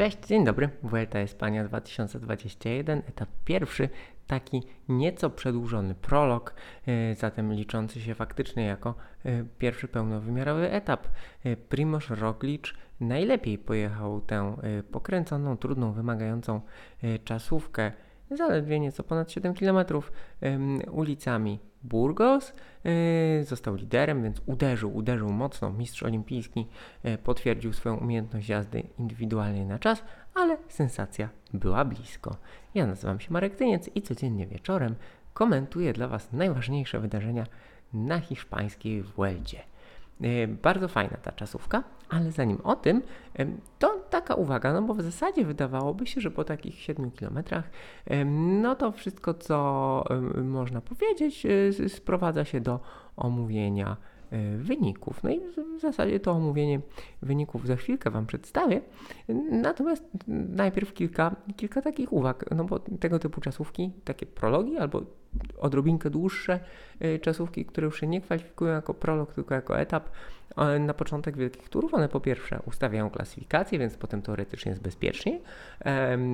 Cześć, dzień dobry. Vuelta Espania 2021, etap pierwszy, taki nieco przedłużony prolog, e, zatem liczący się faktycznie jako e, pierwszy pełnowymiarowy etap. E, Primoz Roglic najlepiej pojechał tę pokręconą, trudną, wymagającą czasówkę zaledwie nieco ponad 7 km ulicami Burgos. E, został liderem, więc uderzył, uderzył mocno. Mistrz olimpijski e, potwierdził swoją umiejętność jazdy indywidualnej na czas, ale sensacja była blisko. Ja nazywam się Marek Tyniec i codziennie wieczorem komentuję dla Was najważniejsze wydarzenia na hiszpańskiej Vuelcie. E, bardzo fajna ta czasówka, ale zanim o tym, to taka uwaga, no bo w zasadzie wydawałoby się, że po takich 7 kilometrach, no to wszystko, co można powiedzieć, e, sprowadza się do omówienia e, wyników. No i w zasadzie to omówienie wyników za chwilkę Wam przedstawię. Natomiast najpierw kilka, kilka takich uwag, no bo tego typu czasówki, takie prologi albo odrobinkę dłuższe czasówki, które już się nie kwalifikują jako prolog, tylko jako etap, na początek wielkich turów. One po pierwsze ustawiają klasyfikację, więc potem teoretycznie jest bezpiecznie,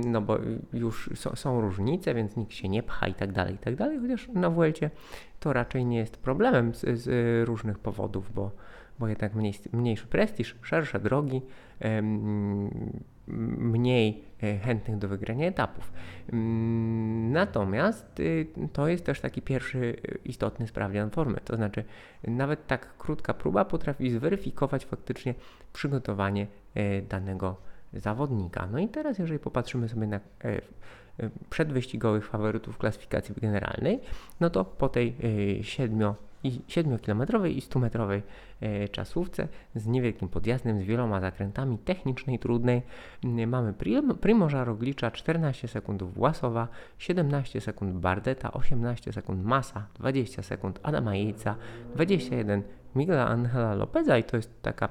no bo już są, są różnice, więc nikt się nie pcha i tak dalej, i tak dalej, chociaż na Vuelcie to raczej nie jest problemem z, z różnych powodów, bo, bo jednak mniej, mniejszy prestiż, szersze drogi, mniej e, chętnych do wygrania etapów. Mm, natomiast y, to jest też taki pierwszy istotny sprawdzian formy, to znaczy nawet tak krótka próba potrafi zweryfikować faktycznie przygotowanie e, danego zawodnika. No i teraz jeżeli popatrzymy sobie na e, przedwyścigowych faworytów klasyfikacji generalnej, no to po tej 7 i 7-kilometrowej i 100-metrowej e, czasówce z niewielkim podjazdem, z wieloma zakrętami technicznej, trudnej. Mm, mamy Primoża Roglicza 14 sekund Własowa, 17 sekund Bardeta, 18 sekund Masa, 20 sekund Adama Jejca, 21 Miguela Angela Lopeza i to jest taka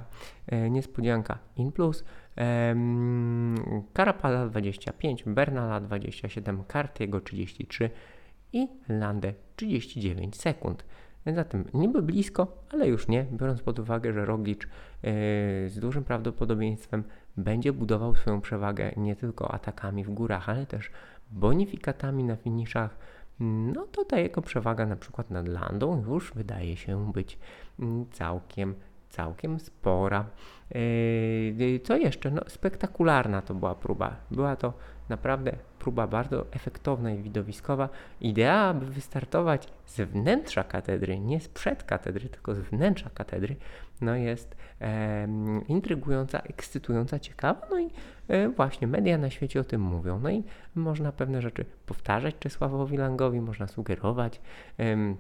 e, niespodzianka in plus. Carapala 25, Bernala 27, Cartiego 33 i Lande 39 sekund. Zatem niby blisko, ale już nie, biorąc pod uwagę, że Roglic yy, z dużym prawdopodobieństwem będzie budował swoją przewagę nie tylko atakami w górach, ale też bonifikatami na finiszach, no to ta jego przewaga na przykład nad Landą już wydaje się być mm, całkiem, całkiem spora. Yy, co jeszcze? No, spektakularna to była próba. Była to naprawdę próba bardzo efektowna i widowiskowa. Idea, aby wystartować z wnętrza katedry, nie z przed katedry, tylko z wnętrza katedry, no jest e, intrygująca, ekscytująca, ciekawa. No i e, właśnie media na świecie o tym mówią. No i można pewne rzeczy powtarzać Czesławowi Langowi, można sugerować. E,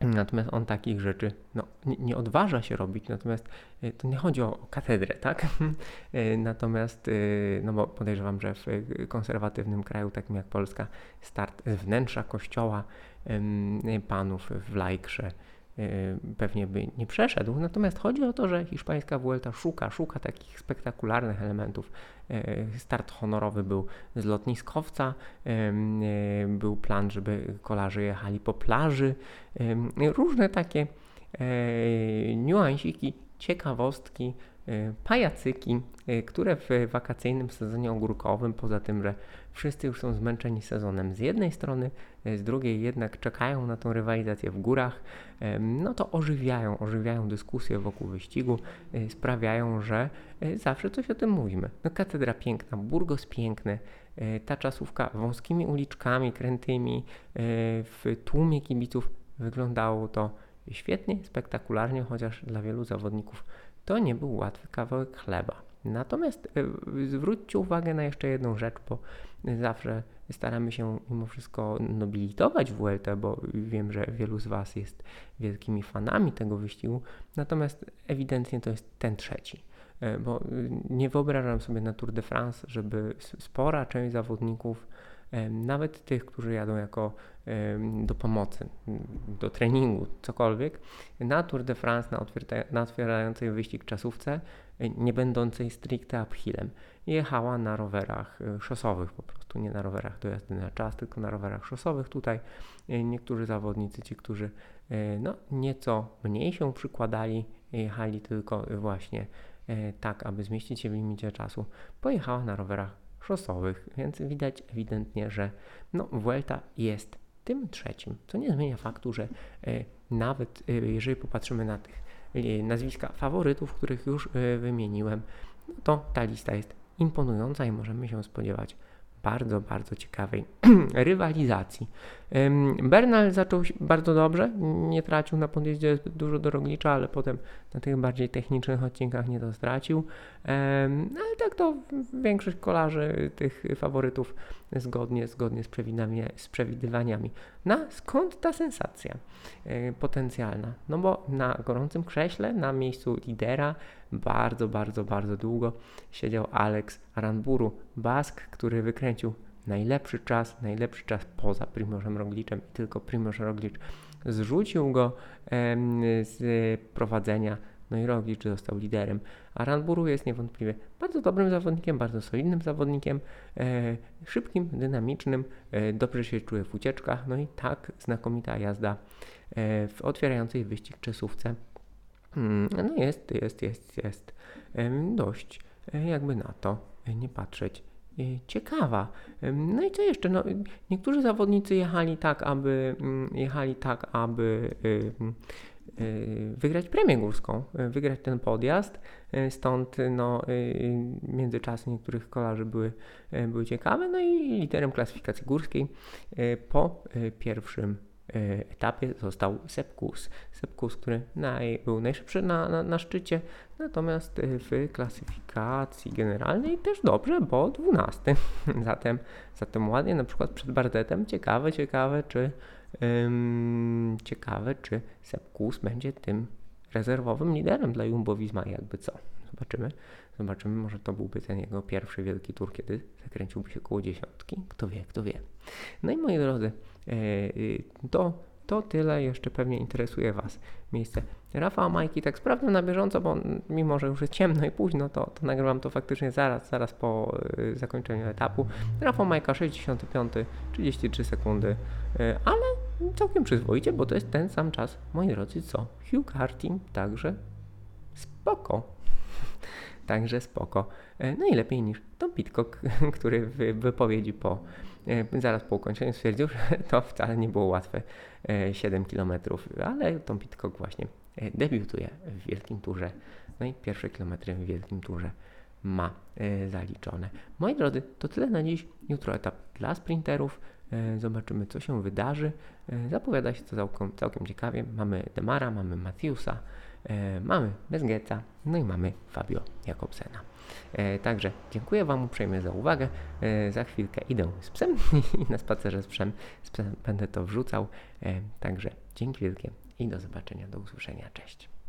Natomiast on takich rzeczy no, nie, nie, odważa się robić, natomiast e, to nie chodzi o katedrę, tak? E, natomiast, e, no bo podejrzewam, że w konserwatywnym kraju, takim jak Polska, start z wnętrza kościoła panów w Lajkrze pewnie by nie przeszedł. Natomiast chodzi o to, że hiszpańska Vuelta szuka, szuka takich spektakularnych elementów. Y, start honorowy był z lotniskowca, y, był plan, żeby kolarze jechali po plaży. Różne takie niuansiki, ciekawostki, pajacyki, które w wakacyjnym sezonie ogórkowym, poza tym, że wszyscy już są zmęczeni sezonem z jednej strony, z drugiej jednak czekają na tą rywalizację w górach, no to ożywiają, ożywiają dyskusję wokół wyścigu, e, sprawiają, że e, zawsze coś o tym mówimy. No katedra piękna, Burgos piękny, e, ta czasówka wąskimi uliczkami, krętymi, w tłumie kibiców wyglądało to świetnie, spektakularnie, chociaż dla wielu zawodników to nie był łatwy kawałek chleba. Natomiast zwróćcie uwagę na jeszcze jedną rzecz, bo zawsze staramy się mimo wszystko nobilitować WLT, bo wiem, że wielu z Was jest wielkimi fanami tego wyścigu, natomiast ewidentnie to jest ten trzeci. E, bo nie wyobrażam sobie na Tour de France, żeby spora część zawodników, nawet tych, którzy jadą jako do pomocy, do treningu, cokolwiek, na Tour de France, na, na otwierającej wyścig czasówce, nie będącej stricte uphillem, jechała na rowerach e, szosowych po prostu, nie na rowerach do jazdy na czas, tylko na rowerach szosowych. Tutaj e, niektórzy zawodnicy, ci, którzy e, no, nieco mniej się przykładali, jechali tylko właśnie tak aby zmieścić się w limicie czasu, pojechała na rowerach szosowych, więc widać ewidentnie, że no, Vuelta jest tym trzecim, co nie zmienia faktu, że nawet jeżeli popatrzymy na tych nazwiska faworytów, których już wymieniłem, no to ta lista jest imponująca i możemy się spodziewać bardzo, bardzo ciekawej rywalizacji. Bernal zaczął bardzo dobrze, nie tracił na podjeździe dużo do Roglicza, ale potem na tych bardziej technicznych odcinkach nie to stracił. Ale tak to większość kolarzy tych faworytów zgodnie, zgodnie z, z przewidywaniami. No skąd ta sensacja e, potencjalna? No bo na gorącym krześle, na miejscu lidera bardzo, bardzo, bardzo długo siedział Alex Aranburu, Bask, który wykręcił najlepszy czas, najlepszy czas poza Primożem Rogliczem i tylko Primoż Roglicz zrzucił go z prowadzenia, no i Roglicz został liderem. A Ranburu jest niewątpliwie bardzo dobrym zawodnikiem, bardzo solidnym zawodnikiem, e, szybkim, dynamicznym, e, dobrze się czuje w ucieczkach, no i tak znakomita jazda e, w otwierającej wyścig czasówce. Mm, no jest, jest, jest, jest dość e, jakby na to nie patrzeć e, ciekawa. No i co jeszcze? No, niektórzy zawodnicy jechali tak, aby mm, jechali tak, aby wygrać premię górską, wygrać ten podjazd. Stąd no, międzyczasy niektórych kolarzy były, były ciekawe. No i liderem klasyfikacji górskiej po pierwszym etapie został Sepkus. Sepkus, który naj, był najszybszy na, na, na szczycie, natomiast w klasyfikacji generalnej też dobrze, bo 12. zatem, zatem ładnie, na przykład przed Bardetem. Ciekawe, ciekawe, czy ym, ciekawe, czy Sepkus będzie tym rezerwowym liderem dla Jumbo Visma, jakby co. Zobaczymy. Zobaczymy, może to byłby ten jego pierwszy wielki tur, kiedy zakręciłby się koło dziesiątki. Kto wie, kto wie. No i moi drodzy, e, y, to, to tyle. Jeszcze pewnie interesuje Was miejsce Rafała Majki. Tak sprawdzam na bieżąco, bo mimo, że już jest ciemno i późno, to, to nagrywam to faktycznie zaraz, zaraz po y, zakończeniu etapu. Rafał Majka 65, 33 sekundy, y, ale całkiem przyzwoicie, bo to jest ten sam czas, moi drodzy, co Hugh Carty, także spoko. Także spoko. E, no i lepiej niż Tom Pitcock, który w wypowiedzi po, e, zaraz po ukończeniu stwierdził, że to wcale nie było łatwe 7 e, km, ale Tom Pitcock właśnie debiutuje w Wielkim Turze. No i pierwsze kilometry w Wielkim Turze ma zaliczone. Moi drodzy, to tyle na dziś. Jutro etap dla sprinterów. Zobaczymy, co się wydarzy. Zapowiada się to całkiem, całkiem ciekawie. Mamy Demara, mamy Matthewsa, E, mamy Bezgeca, no i mamy Fabio Jakobsena. E, także dziękuję Wam uprzejmie za uwagę. E, za chwilkę idę z psem i na spacerze z psem, z psem będę to wrzucał. Także dzięki wielkie i do zobaczenia, do usłyszenia. Cześć.